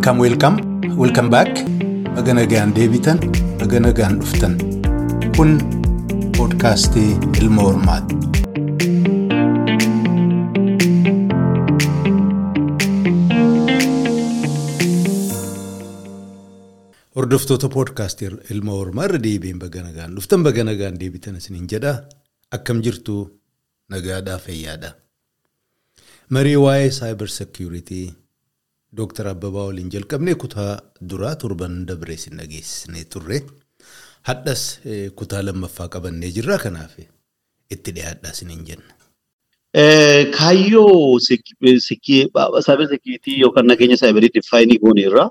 Welcome, welcome, welcome back. Baga nagaan deebitan, baga nagaan dhuftan. Kun poodkaastii Ilma Hormaati. Hordoftoota poodkaastii Ilma Hormaa irra deebiin baga nagaan dhuftan, baga nagaan deebitan isiniin jedha. Akkam jirtu nagaadhaa fayyaadha. Marii waa'ee saayibar seekiyuritii Dooktar Abbabaa waliin jalqabnee kutaa duraa torban dabree isin dhageessisnee turre. Hadhas kutaa lammaffaa qabannee jirra. Kanaaf itti dhiyaadhaa isiniin jenna. Kaayyoo saayibar seekiyuritii yookaan nageenya saayibarii diffaayinii gooneerra.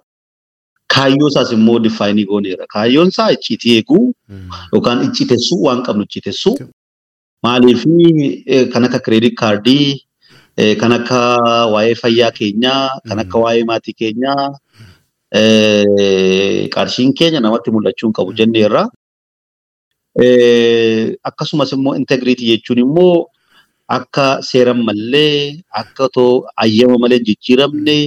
Kaayyoo isaas immoo diffaayinii gooneerra. Kaayyoon isaa icciitii eeguu yookaan iccitessuu waan qabnu iccitessuu. Maaliif kan akka kireedit kaardii. Kan akka waa'ee fayyaa keenyaa, kan akka waa'ee maatii keenyaa, qarshiin keenya namatti mul'achuu hin qabu jenneerra. Akkasumas immoo integiriitii jechuun immoo akka seeran malee, akka otoo ayyama malee hin jijjiiramne,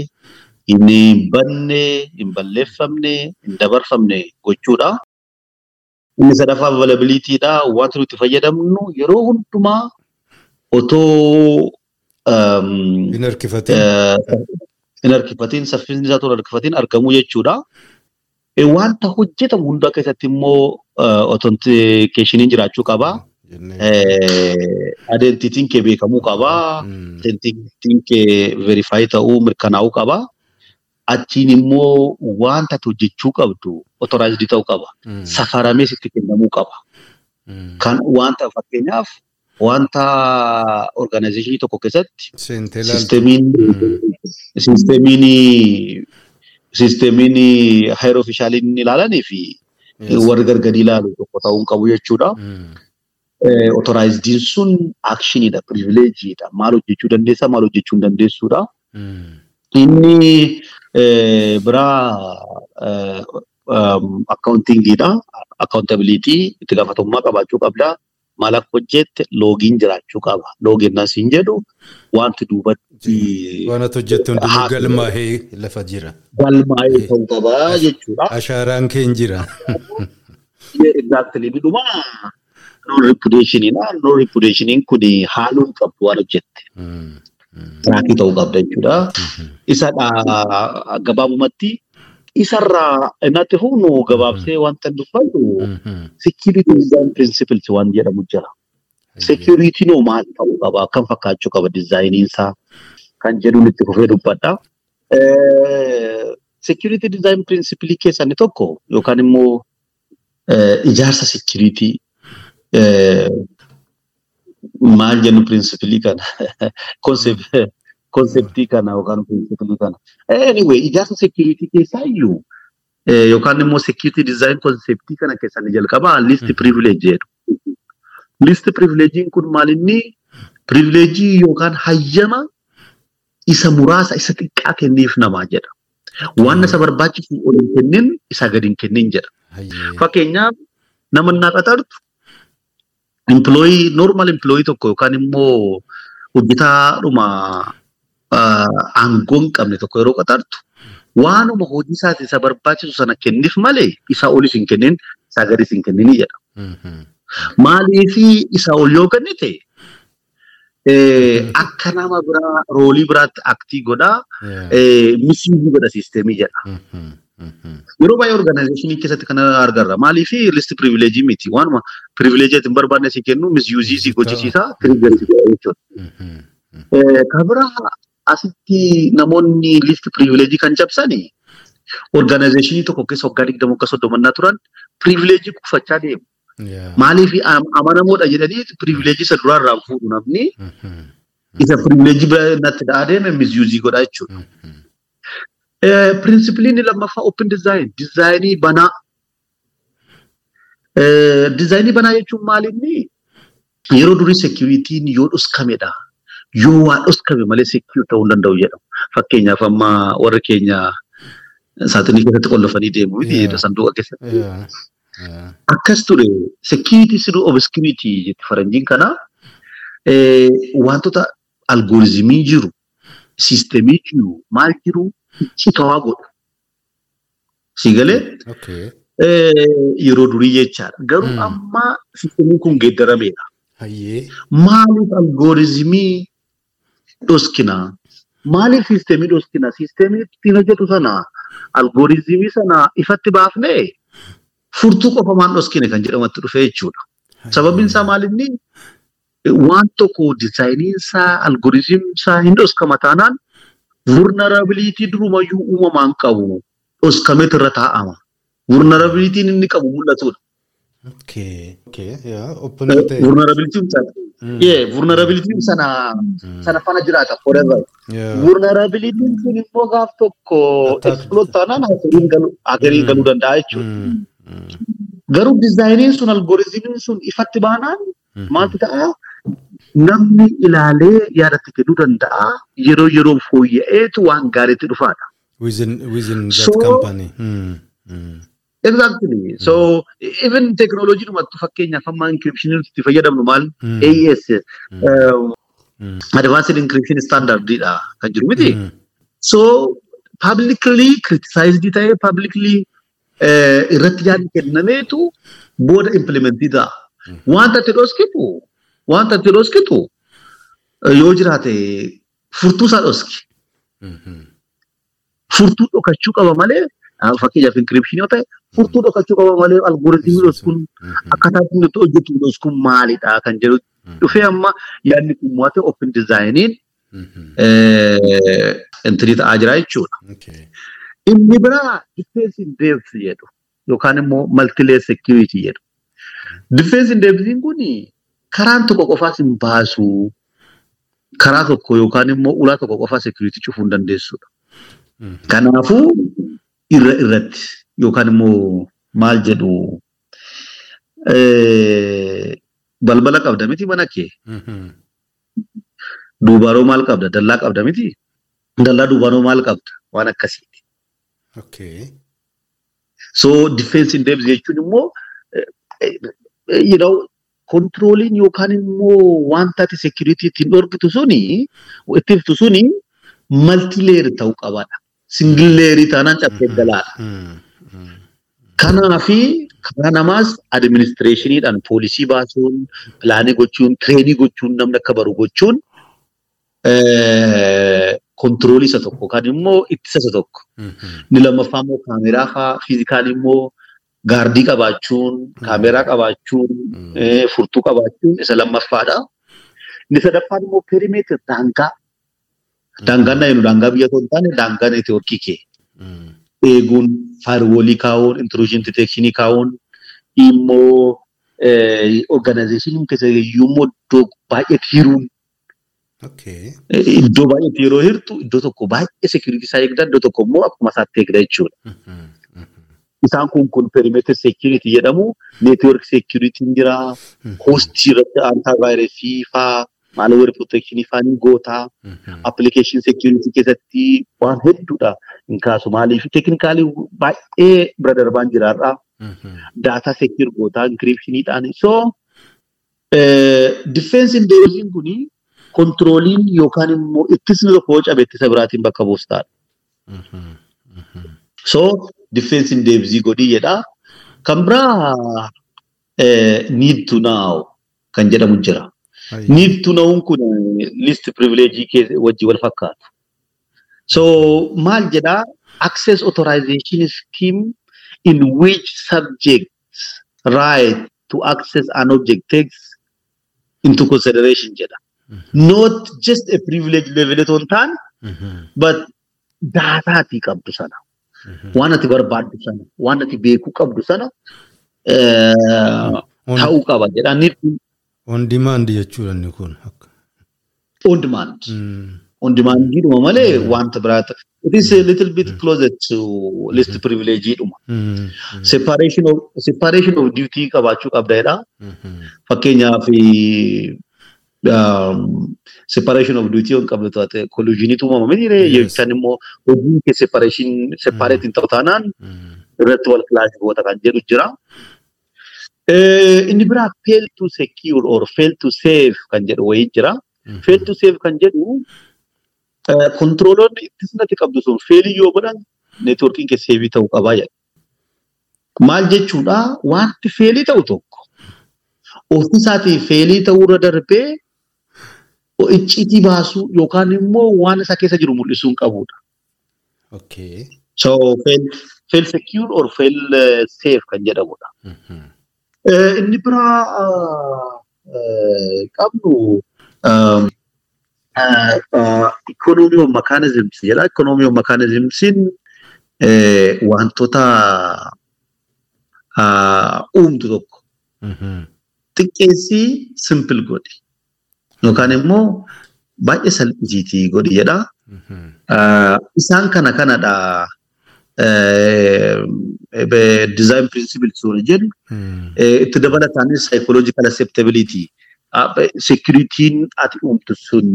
hin banne, hin balleeffamne, hin dabarfamne gochuudha. Inni sadaffaa availabilitiidha. Wanti nuti fayyadamnu yeroo hundumaa otoo Hin harkifatiin. Saffisni isaa tola harkifatiin argamuu jechuudha. Wanta hojjetamu hundaa keessatti immoo otentikeeshiniin jiraachuu qaba. Adeemtitiin kee beekamuu qaba. Adeemtitiin kee verifaayi ta'uu mirkanaa'uu qaba. Achiin immoo wanta hojjechuu qabdu otoraayizidii ta'uu qaba. Safaramee sitti kennamuu qaba. Kan wanta fakkeenyaaf wanta organizeeshinii tokko keessatti siistemiin siistemiin hayir ofishaaliin ilaalanii fi warri gargadi ilaalu tokko ta'uu qabu jechuudha. Otoraayizidiin sun akshiniidha, pirivileejiidha. Maal hojjechuu dandeessaa, maal hojjechuu hin dandeessuudha. Inni biraa akkaawuntingiidha. Akkaawuntabiliitii itti gaafatamummaa qabaachuu qabda. Maal akka hojjette loogiin jiraachuu qaba. Loogiin asiin jedhu wanti duubatti. Waan ati hojjette hundinuu galmaa'ee lafa jira. Galmaa'ee ta'uu qaba jechuudha. Ashaaraan kee hin jira. Exactly. Midhuma non repudeeshiniidha. Non repudeeshiniin kun haaluu hin qabdu waan hojjette. Tiraakii ta'uu qabda jechuudha. Isadha gabaabumatti. Isarraa natti humnu gabaabsee wanta dubbatu security design principles waan jedhamu jira. Security noo maal ta'uu qaba? Akkam fakkaachuu qaba dizaayiniin isaa? Kan jedhuun itti fufee dubbadha. Security design principle keessaa inni tokko yookaan immoo ijaarsa security maal jennu principle kana konseptii kana yookaan pirinsipilii kana. Anyway, ijaarsa seekiriitii keessaa iyyuu yookaan immoo seekiriitii dizaayin konseptii kana keessaa ni jalqaba listi pirivileejii jedhu. Listi pirivileejiin kun maal inni pirivileejii yookaan hayyama isa muraasa isa xiqqaa kenniif namaa jedha. Waan isa barbaachisu ol hin kennin isa gadi hin kennin jedha. Fakkeenyaaf nama naa qaxartu empilooyii noormaal empilooyii tokko yookaan immoo hojjetaadhuma aangoo hin qabne tokko yeroo qaxartu waanuma hojii isaati isa barbaachisu sana kenniif malee isa olis hin kennin isaa gadis hin kenninii jedha. Maaliifi isa ol yoo kennite akka nama biraa roolii biraatti aktii godhaa misiisii godha siisteemii jedha. Yeroo baay'ee orgaanayizeeshinii keessatti kan argarra. Maaliifi listi pirivileejii miti. Waanuma pirivileejii hin barbaanne si kennu misiyuuzii si jechuudha. Kan biraa asitti namoonni listi pirivileejii kan cabsani orgaanayizeeshinii tokko keessa waggaa digdama akka soddomannaa turan pirivileejii kuffachaa deemu. Maaliif amanamoodha jedhanii pirivileejii isa duraarraa fuudhu namni isa pirivileejii natti dhaa deeme misyuuzii godha jechuudha. Pirinsipiliin lammaffaa open design dizaayinii banaa. Dizaayinii banaa jechuun maal inni yeroo durii seekiriitiin yoo dhuskamedha. Yoo waa dhuskame malee seekiyuu ta'uu danda'u jedhamu. Fakkeenyaaf amma warri keenya saaxinii keessatti qollofanii deemu miti sanduuqa keessatti. Akkas ture seekiriitii siduu obiskiriitii jetti faranjiin kana wantoota algooriizimii jiru, siisteemii jiru, maal jiru citawaa godhu. Si galee yeroo durii jechaadha. Garuu Mm. amma siistamiin kun geeddarameedha. Hayyee. Maaliif algooriizimii dhoskinaa? Maaliif siistemii dhoskinaa? Siistemii ittiin hojjetu sana algooriizimii sana ifatti baafnee furtuu qofa maan dhoskine kan jedhamatti dhufe jechuudha. Sababiin isaa maalinni waan tokko dizaayiniin isaa algooriizimiin isaa hin dhoskama taanaan vulnerability durumayyuu uumamaan qabu dhoskameet irra taa'ama. Vulnerabilitiin inni qabu mul'atudha. Okay. Okay. Yeah. Vulnerabilitiin sana Mm. Sana Mm. sana fana jiraata forever. Vulnerabilitiin sun immoo gaaf tokko exploit taanaan hakeriin galuu Mm. danda'a jechuudha. Mm. Mm. Garuu dizaayiniin sun algooriizimiin sun ifatti baanaan Mhm. maaltu ta'a? Namni ilaalee yaadatti kennuu danda'a. Yeroo yeroon fooyya'eetu waan gaariitti dhufaadha. Within that company. Mm. Mm. Exactly. So even teknooloojii dhumatti fakkeenyaaf amma encryption itti fayyadamnu maal? Mm. AES Mm. um, Mm. Advanced Encryption Standardidha kan jiru miti. So publicly criticized ta'ee publicly eh, irratti yaadni kennameetu booda implementii ta'a. Wanta itti dhoskitu wanta itti dhoskitu eh, yoo jiraate furtuu isaa dhoski. Furtuu dhokachuu qaba malee encryption yoo ta'e furtuu dhokachuu qaba malee algooritimii dhoskuun Mhm. akkaataa itti hojjetu dhoskuun maalidha kan jedhu dhufee amma yaadni kun mo'ate open Mhm. intinii ta'aa jira jechuudha. Inni biraa in depth jedhu yookaan immoo multi-layer security jedhu. Defense in depth kun karaan tokko qofaas hin baasu. Karaa tokko yookaan immoo ulaa tokko qofaa security cufuu hin dandeessudha. Kanaafuu irra irratti yookaan immoo maal jedhu balbala qabda miti mana kee Mhm. duubaaroo maal qabda dallaa qabda miti dallaa duubaaroo maal qabda waan akkasiiti. Okay. So defense in depth jechuun immoo you know controlling yookaan immoo wanta ati security ittiin dhorkitu suni itti iftu suni multi layer ta'uu qabaadha. Single layer taanaan cabsee galaadha. Mm. Mm. Kanaafi karaa namaas administreeshiniidhaan poolisii baasuun, pilaanii gochuun, tireenii gochuun, namni akka baru gochuun kontiroolii isa tokko yookaan immoo ittisa isa tokko. Inni lammaffaa immoo kaameraa fa'aa fiizikaalii immoo gaardii qabaachuun, kaameraa qabaachuun, eh, furtuu qabaachuun isa lammaffaadha. Inni sadaffaan immoo perimeetir daangaa. Daangaan na jennu daangaa biyya tokko hin taane daangaa neetwoorkii kee. Mm. eeguun faayirwoolii kaa'uun intrusion detekshinii kaa'uun immoo organizeeshiniin keessa iyyuu immoo iddoo baay'eetti hiruun Okay. eh, iddoo baay'eetti yeroo hirtu iddoo tokko baay'ee security isaa eegda iddoo tokko immoo akkuma isaatti eegda jechuudha. Isaan kun kun perimeter security jedhamu network security jira hostii irratti antivirusii faa malware protection faa ni gootaa Mhm. application security keessatti waan hedduudha hin kaasu maaliif teknikaalii baay'ee bira darbaan jiraarraa. Mhm. data secure gootaa encryptioniidhaan so defense in deebiin kuni kontirooliin yookaan immoo ittisni tokko yoo cabe ittisa biraatiin bakka buustaadha. Mhm. Mhm. So defense in deebii godhii jedha. Kan biraa eh, need to know kan jedhamu jira. To know kun eh, list privilege keessa wajji wal fakkaatu. So maal jedhaa access authorization scheme in which subjects right to access an object takes into consideration jedha. Not just a privilege level otoo hin taane Mhm. but daataa ati qabdu sana. Mhm. waan ati barbaaddu sana, waan ati beekuu qabdu sana eh, ta'uu qaba jedha. Need On demand jechuudha inni kun. Akka. on demand. Mm. On demand dhuma malee wanta biraata. It is a little bit closer to list privilege dhuma. Mm. Separation of, duty qabaachuu qabda jedha. Mhm. Fakkeenyaaf um, separation of duty on qabdu taate collusioniitu uumama jire Yes. yookiin immoo hojiin separation separate hin ta'u taanaan irratti wal kilaashi goota kan jedhu jira. Eh, Inni biraa fail to secure or fail to save kan jedhu wayii jira. Mhm. Fail to save kan jedhu kontirooloonni ittisnatti qabdu sun failii yoo godhan neetwoorkiin kee seevii ta'uu qabaa jedha. Maal jechuudha wanti feelii ta'u tokko ofisaatii feelii ta'uurra darbee icciitii baasuu yookaan immoo waan isa keessa jiru mul'isuu hin qabudha. So fail, secure or fail uh, safe kan jedhamudha. Inni biraa qabnu um, uh, economy of mechanisms jedha. Of mechanismsiin uh, wantoota uumtu tokko Mhm. xiqqeessii simple godhi yookaan immoo baay'ee salphisiitii godhi jedha. Mhm. Uh, isaan kana kanadha design principles yoo jennu Mm. eh, itti dabalataanis psychological acceptability. Security'n ati uumtu sun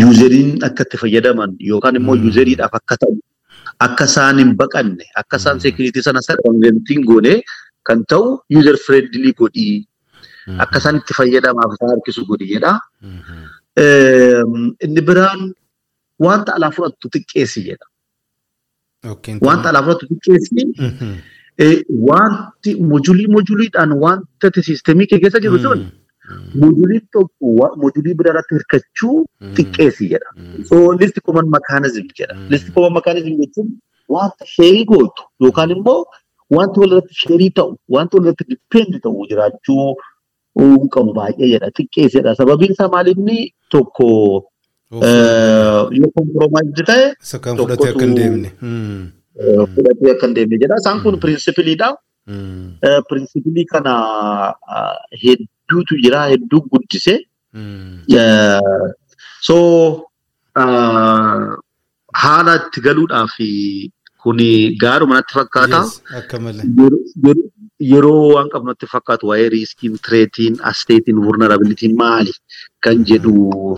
yuuzeriin akka itti fayyadaman yookaan immoo Mm. yuuzeriidhaaf akka ta'u akka isaan hin baqanne akka isaan security sana sarbangantiin goone kan ta'u user friendly godhii akka isaan itti fayyadamaaf isaan harkisu godhi jedha. Inni biraan wanta alaa fudhattu xiqqeessi jedha. Okay. Wanta alaa fudhattu xiqqeessi wanti mojulii mojuliidhaan wanta ati siistemii kee keessa jiru sun mojuliin tokko wa- mojulii bira irratti hirkachuu xiqqeessi jedha. So listi common mechanism jedha. Mm. Listi common mechanism jechuun wanta sheerii gootu yookaan immoo wanti walirratti sheerii ta'u wanti walirratti dipendi ta'u jiraachuu qabu baay'ee jedha. Xiqqeessi jedha. Sababiin isaa maal inni tokko yoo komproomaayizii ta'e Isa kan fudhatee akka hin tokkotu- deemne. Fudhatee akka hin deemne jedha. Isaan kun pirinsipiliidha. Pirinsipilii kana hedduutu jira. Hedduu guddise. Eh, So haala itti galuudhaaf kuni gaaruma natti fakkaata. Yeroo- waan qabnu natti fakkaatu waa'ee riiskiin, tireetiin, asteetiin, vulnerabilitiin maali kan jedhu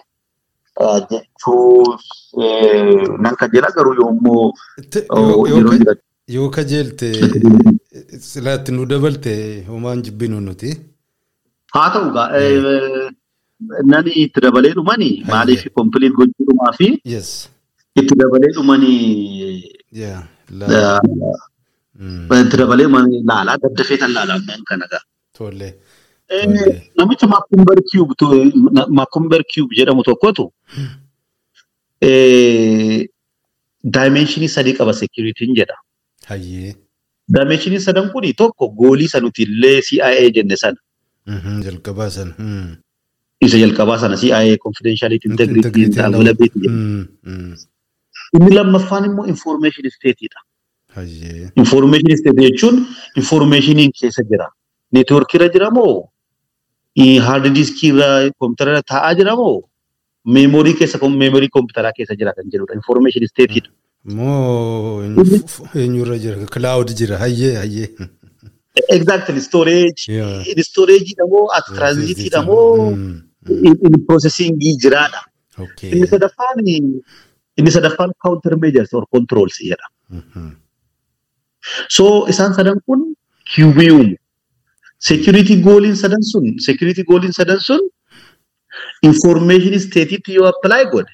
jechuu eh, nan kan jedha garuu oh, yoo- kajeelte silaatti nu dabalte homaan jibbinu nuti. Haa ta'u gaa nani itti dabalee dhumani maaliif kompiliit gochuudhumaa fi Yes. itti dabalee dhumanii itti dabalee dhumanii laalaa gadda feetan laalaa kan kana gaa. Tole. Eh. Namicha Maakumber Cube Maakumber Cube jedhamu tokkotu daayimeenshinii sadii qaba security'n jedha. Hayyee. Daayimeenshinii sadan kuni tokko goolii isa nuti illee CIA jenne sana. Mhm, Jalqabaa sana. Mm. Isa jalqabaa sana CIA confidentiality integrity availability jedha. Inni lammaffaan immoo information stateidha. Information state jechuun informationiin keessa jira. Neetworkii irra jira moo haard diskii irra koompitara taa'aa jira moo meemorii keessa meemorii koompitaraa keessa jira kan jedhudha. Information stateidha. Moo eenyu- eenyurra jira? Cloud jira. Hayyee hayyee. Exactly storage. In storage dha moo as transit dha moo in in processing jiraadha. Inni sadaffaan inni sadaffaan counter measures or controls jedha. So isaan sadan kun QB uumu. Security goaliin sadan sun security goaliin sadan sun information stateetti yoo apply godhe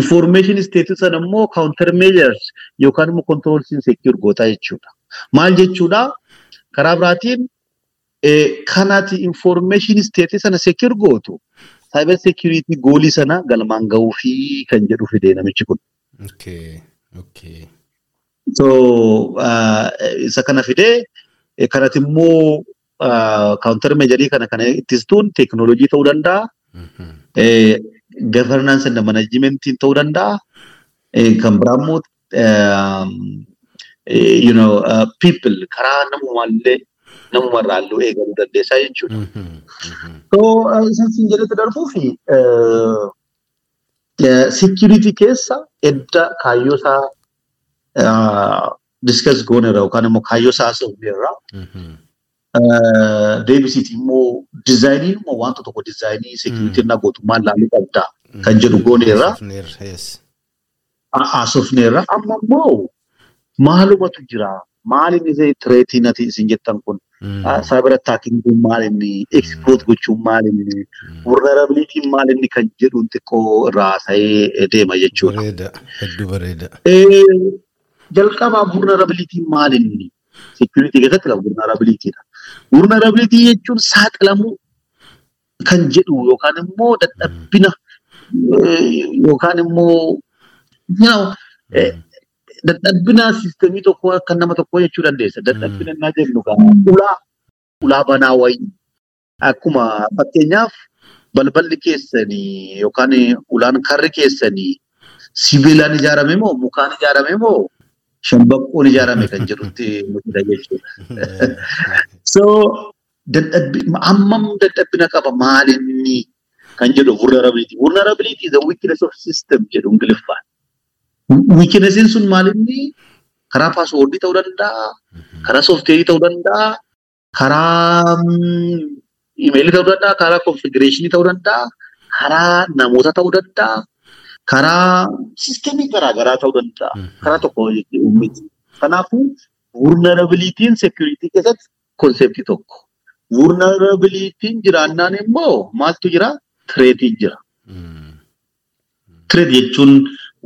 information state sana immoo counter measures yookaan immoo controls secure gootaa jechuudha. Maal jechuudha? Karaa biraatiin eh, kanati information state sana secure gootu cyber security goalii sana galmaan gahuu fi kan jedhu fidee namichi kun. So uh, isa kana fidee kanatti immoo uh, counter measure kana kana ittistuun teknoolojii ta'uu danda'a. Governance and management ta'uu danda'a. Kan biraa immoo uh, people karaa namumallee namumarraa illee eegaluu dandeessaa jechuudha. Uh, isin siin jedhetti darbuu fi uh, uh, security keessa edda kaayyoo uh, discuss goonerra yookaan immoo kaayyoo isaa haasofneerra Mhm. deebisiiti immoo dizaayiniin immoo wanta tokko dizaayinii security na gootummaan laaluu qabda kan jedhu gooneerra Haasofneerra, yes. haasofneerra amma immoo maalumatu jira maalin isa tireetiin ati isin jettan kun Mm. cyber attacking kun maalinni exploit gochuun maalinni Mm. vulnerabilitiin maalinni kan jedhuun xiqqoo irraa sa'ee deema jechuudha. Bareeda. Hedduu bareeda. Eh, Jalqabaa vulnerabilitiin maalinni security keessatti qaba vulnerabilityidha. Vulnerability jechuun saaxilamuu kan jedhu yookaan immoo dadhabbina yookaan immoo dadhabbina siistemii tokko kan nama tokkoo jechuu dandeessa. Dadhabbina innaa jennu ulaa ulaa banaa wayii. Akkuma fakkeenyaaf balballi keessanii yookaan ulaan karri keessanii sibiilaan ijaarame moo mukaan ijaarame moo shambaqqoon ijaarame kan jedhutti nuti jechuudha. So hammam dadhabbina qaba maalinni kan jedhu vulnerability. Vulnerability is a weakness of system jedhu ingiliffaan. Weaknessin sun maalinni karaa paaswoordii ta'uu danda'a, karaa soofteerii ta'uu danda'a, karaa imeelii ta'uu danda'a, karaa konfigureeshinii ta'uu danda'a, karaa namoota ta'uu danda'a, karaa siistemii garaagaraa ta'uu danda'a. Karaa tokko miti. Kanaafuu vulnerabilitiin security keessatti konseptii tokko. Vulnerabilitiin jiraannaan immoo maaltu jira? Tireetiin jira. Tireet jechuun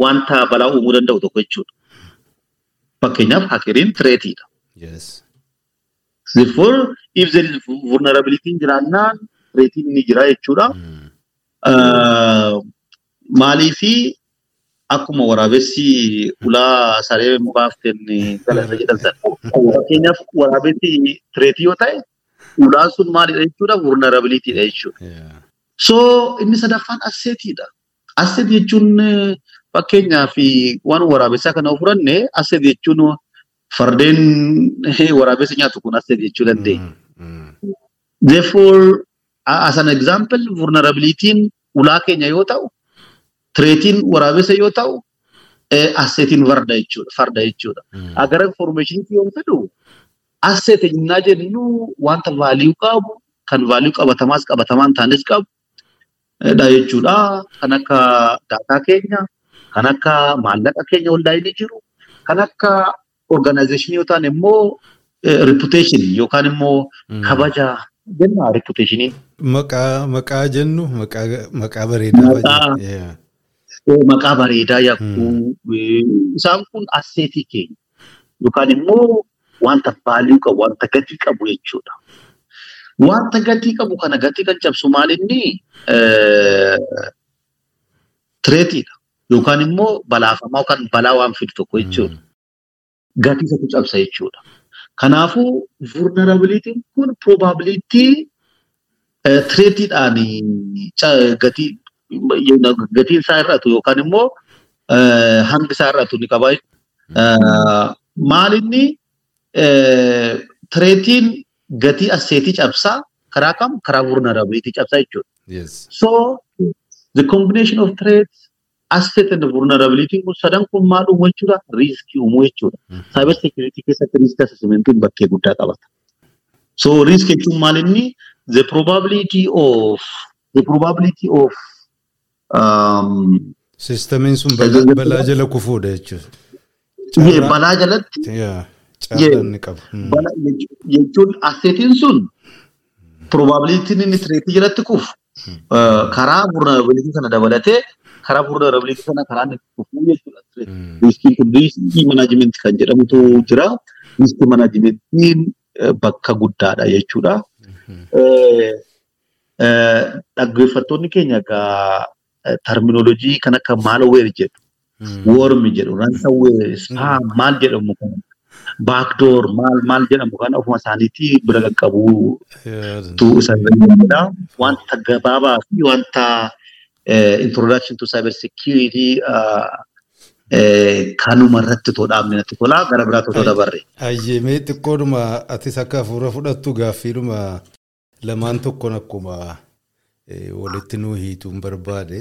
wanta balaa uumuu danda'u tokko jechuudha. Fakkeenyaaf hakeriin tireetiidha. Therefore, if there is vulnerability jiraannaan tireetiin ni jira jechuudha. Maaliifi akkuma waraabessi ulaa saree mukaaf kenne galata jedhan sana. Fakkeenyaaf waraabessi tireetii yoo ta'e ulaan sun maalidha jechuudha? Vulnerabilityidha jechuudha. So inni sadaffaan asseetiidha. Asseet jechuun fakkeenyaaf waan waraabessaa kana furanne asseet jechuun fardeen waraabessa nyaatu kun asseet jechuu dandeenya. Therefore, as an example, vulnerabilitiin ulaa keenya yoo ta'u, tireetiin waraabessa yoo ta'u, asseetiin farda jechuudha. Farda jechuudha. Agar information yoo fedhu, asseet innaa jennu wanta vaaliyuu qabu, kan vaaliyuu qabatamaas qabatamaan taanes qabu, dha jechuudha. Kan akka daataa keenya, kan akka maallaqa keenya hundaa'ee jiru, kan akka organizeeshinii yoo ta'an immoo reputation yookaan immoo kabaja jenna. Maqaa maqaa jennu maqaa bareedaa. Maqaa bareedaa yakkuu isaan kun asseetii keenya yookaan immoo wanta vaaliyuu qabu wanta gatii qabu jechuudha. Wanta gatii qabu kana gatii kan cabsu maalinni tireetiidha. Yookaan immoo balaafamaa yookaan balaa waan fidu tokko jechuudha. Gatii isaatu cabsa jechuudha. Kanaafuu vulnerabilitiin kun probabilitii tireetiidhaan gatii gatiin isaa hir'atu yookaan immoo hangi isaa hir'atu ni qaba. Maalinni tireetiin gatii asseetii cabsaa karaa kam karaa vulnerabilitii cabsaa jechuudha. So the combination of threats asset and vulnerability kun sadan kun maal uumuu jechuudha? Riiskii uumuu jechuudha. Cyber security keessatti riisk assessmentiin bakkee guddaa qabata. So riisk jechuun maal inni the probability of the probability of um, Sistamiin sun balaa jala kufuudha jechuudha. Balaa jalatti caalaa inni qaba. jechuun asseetiin sun probabilitiin inni tireetii jalatti kufu karaa vulnerability kana dabalatee karaa vulnerability kana karaa inni kufuu jechuudha. Riiskiin kun riiskii manaajimentii kan jedhamutu jira. Riiskii manaajimentiin bakka guddaadha jechuudha. Dhaggeeffattoonni keenya egaa terminoloojii kan akka maalweer jedhu, wormi jedhu, ransawweer, spaam maal jedhamu kana baakdoor maal maal jedhamu kana ofuma isaaniitii bira qaqqabuu tu isa jedhamudha. Wanta gabaabaa fi wanta introduction to cyber security kanuma irratti too dhaabne natti tola gara biraatti too dabarre. Ayyemee xiqqoodhuma atis akka hafuura fudhattu gaaffiidhuma lamaan tokkoon akkuma walitti nuu hiituun barbaade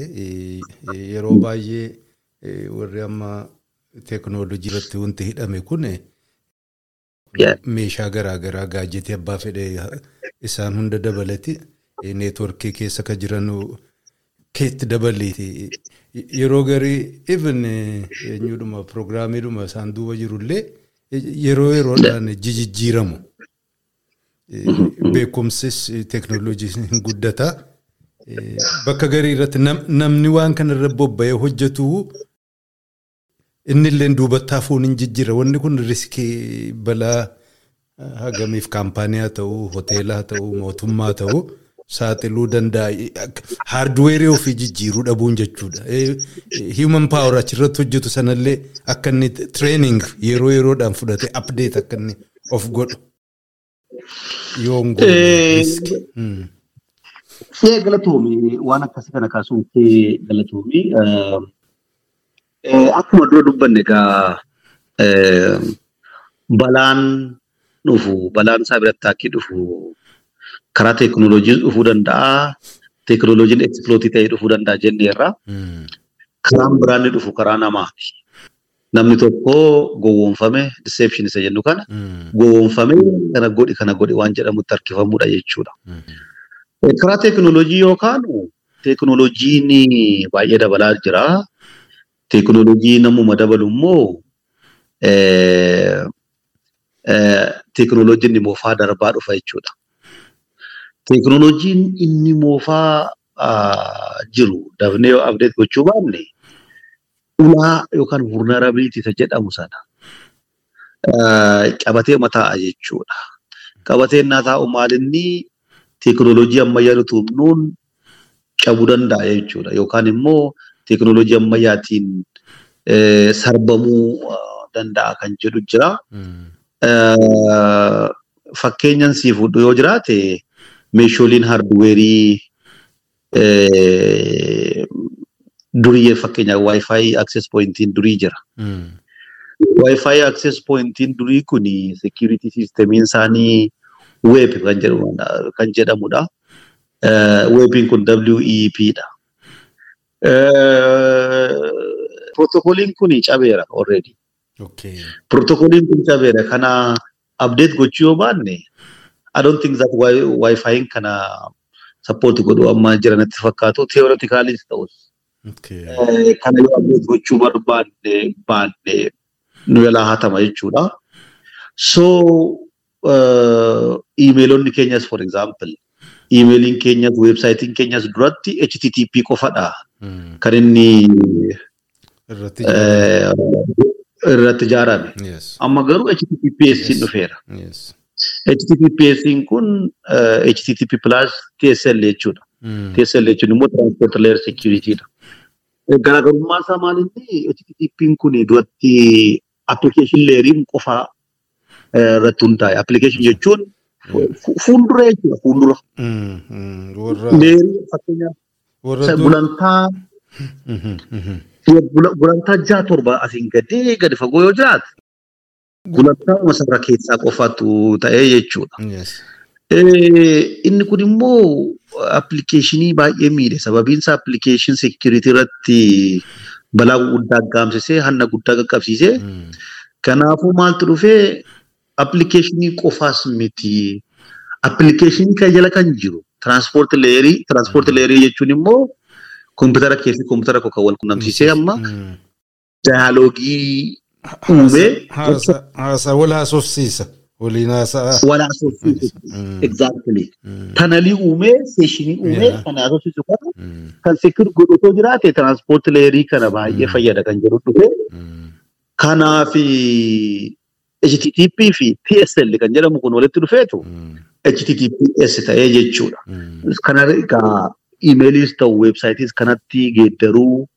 yeroo baay'ee warri amma teeknooloojii irratti wanti hidhame kun meeshaa garaagaraa gaajjetii abbaa fedhe isaan hunda dabalati neetworkii keessa kan jiran keetti dabaleeti. Yeroo garii even eenyudhuma piroogiraamiidhuma isaan duuba jirullee yeroo yeroodhaan jijjiiramu. Beekumsis teeknooloojii hin guddataa. Bakka garii irratti namni waan kana irra bobba'ee hojjetu inni illee duubatti hafuun hin jijjiira. Wanni kun riskii balaa hagamiif kaampaanii ta'uu hoteelaa ta'uu mootummaa ta'uu saaxiluu danda'a haardweerii ofii jijjiiruu dhabuun jechuudha. Human power achirratti hojjetu sanallee akka inni training yeroo yeroodhaan fudhatee update akka inni of godhu. Yoon godhu. Kee galatoomii waan akkasii kana kaasuun kee galatoomii akkuma dura dubbanne egaa balaan dhufu balaan isaa biratti akka dhufu karaa teekinooloojiin dhufuu danda'a. Teekinooloojiin ekspilootii ta'ee dhufuu danda'a jenneerra. Karaan biraan dhufu karaa namaati. Namni tokko gowwoomfame deception isa jennu kana gowwoomfame kana godhi kana godhi waan jedhamutti harkifamudha jechuudha. Karaa teekinooloojii yookaan teekinooloojiin baay'ee dabalaa jira. Teekinooloojii namuma dabalu immoo teekinooloojiin moofaa darbaa dhufa jechuudha. Teekinooloojiin inni moofaa jiru dafnee yoo abdeet gochuu baanne ulaa yookaan vulnerability jedhamu sana qabatee mataa'a jechuudha. Qabatee innaa taa'u maalinni teekinooloojii ammayyaa nuti humnuun cabuu danda'a jechuudha. Yookaan immoo teekinooloojii ammayyaatiin sarbamuu danda'a kan jedhu jira. Fakkeenyan sii fudhu yoo jiraate meeshaaleen haardweerii durii fakkeenyaaf waayifaayi access pointiin durii jira. Waayifaayi access pointiin durii kun security systemiin isaanii weeb kan jedhamudha. Weebiin kun WEP dha. Protokoliin kun cabeera already. Protokoliin kun cabeera kana update gochuu yoo baanne I don't think that wifiin kana support godhu amma jiranatti fakkaatu theoreticaalis ta'us. Kana yoo update gochuu barbaanne baanne nu jalaa hatama jechuudha. So iimeelonni keenyas for example iimeeliin keenyas weebsaayitiin keenyas duratti HTTP qofadha. Kan inni irratti ijaarame. Amma garuu HTTPS dhufeera. HTTPS kun HTTP plus TSL jechuudha. TSL jechuun immoo transport layer security dha. Garaagarummaa isaa maalinni HTTP kun duratti application layeriin qofaa irratti hundaa'e. Application jechuun fuuldura jechuudha fuuldura. Leerii fakkeenyaaf gulantaa gulantaa ja'a torba asiin gadee gadi fagoo yoo jiraate gulantaa masarra keessaa qofaatu ta'ee jechuudha. Inni kun immoo appilikeeshinii baay'ee miidhe sababiin isaa appilikeeshin seekiriitii irratti balaa guddaa gaamsisee hanna guddaa qaqqabsiisee kanaafuu maaltu dhufee appilikeeshinii qofaas miti. Appilikeeshinii kan jala kan jiru tiraanspoort leerii tiraanspoort leerii jechuun immoo koompitara keessi koompitara kan wal qunnamsiisee amma daayaloogii uumee. Haasaa wal haasofsiisa. Waliin haasaa. Wal haasofsiisa. Exactly. Tanalii uumee seeshinii uumee kan haasofsiisu kana kan seekir godhutoo jiraate tiraanspoort leerii kana baay'ee fayyada kan jedhu dhufe. Kanaaf HTTP fi TSL kan jedhamu kun walitti dhufeetu HTTPS ta'ee jechuudha. Kana egaa iimeeliis ta'u weebsaayitis kanatti geeddaruu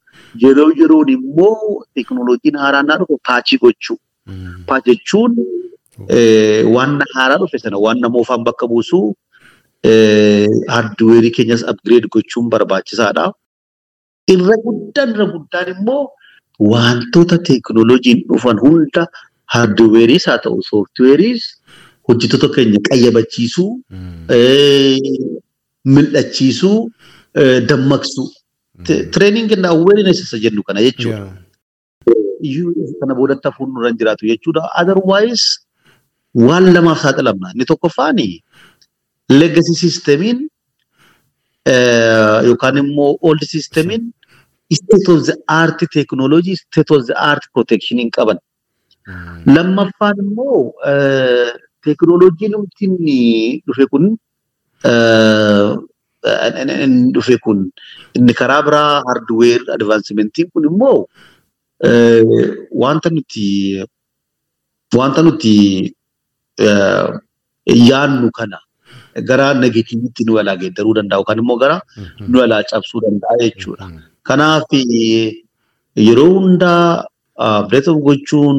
yeroo yeroon immoo teekinooloojiin haaraan naa dhufu paachii gochuu. Paachi jechuun waan haaraa dhufe sana waan namoofaan bakka buusuu haardweerii keenyas upgrade gochuun barbaachisaadha. Irra guddaan irra guddaan immoo wantoota teekinooloojiin dhufan hunda haardweeriis haa ta'u sooftiweeriis hojjettoota keenya qayyabachiisuu, mil'achiisuu, dammaqsuu. Tireeningi na awareness isa jennu kana jechuudha. Kana boodatti hafuun nurra hin jiraatu jechuudha. Otherwise waan lamaaf saaxilamna. Inni tokkoffaan legacy systemiin yookaan immoo old systemiin state of the art technology state of the art protection hin qaban. Lammaffaan immoo teekinooloojiin inni dhufe kun dhufe kun inni karaa biraa hardweer advaansimentiin kun immoo wanta nuti wanta nuti yaannu kana gara negatiivitti nu alaa geeddaruu danda'u kan immoo gara nu alaa cabsuu danda'a jechuudha. Kanaaf yeroo hundaa update gochuun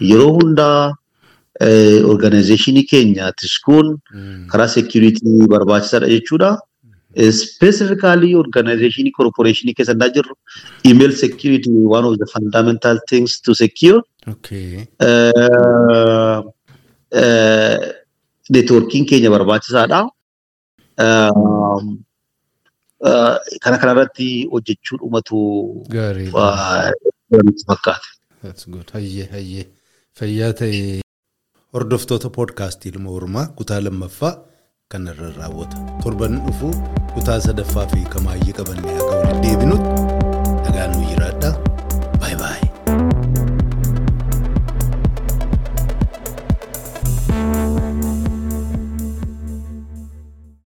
yeroo hundaa organizationii keenya tiskuun karaa security barbaachisaadha jechuudha. Specifically organizationii corporationii keessa naa jirru email security one of the fundamental things to secure. Okay. Networkiin keenya barbaachisaadha. Kana kanarratti hojjechuu dhumatu Gaariidha. Hayyee hayyee fayyaa ta'ee hordoftoota poodkaastii ilma hormaa kutaa lammaffaa kan irra raawwata torban dhufuu kutaa sadaffaa fi kamaayyee qabannee akka waliin deebinutti dhagaan nu jiraadhaa.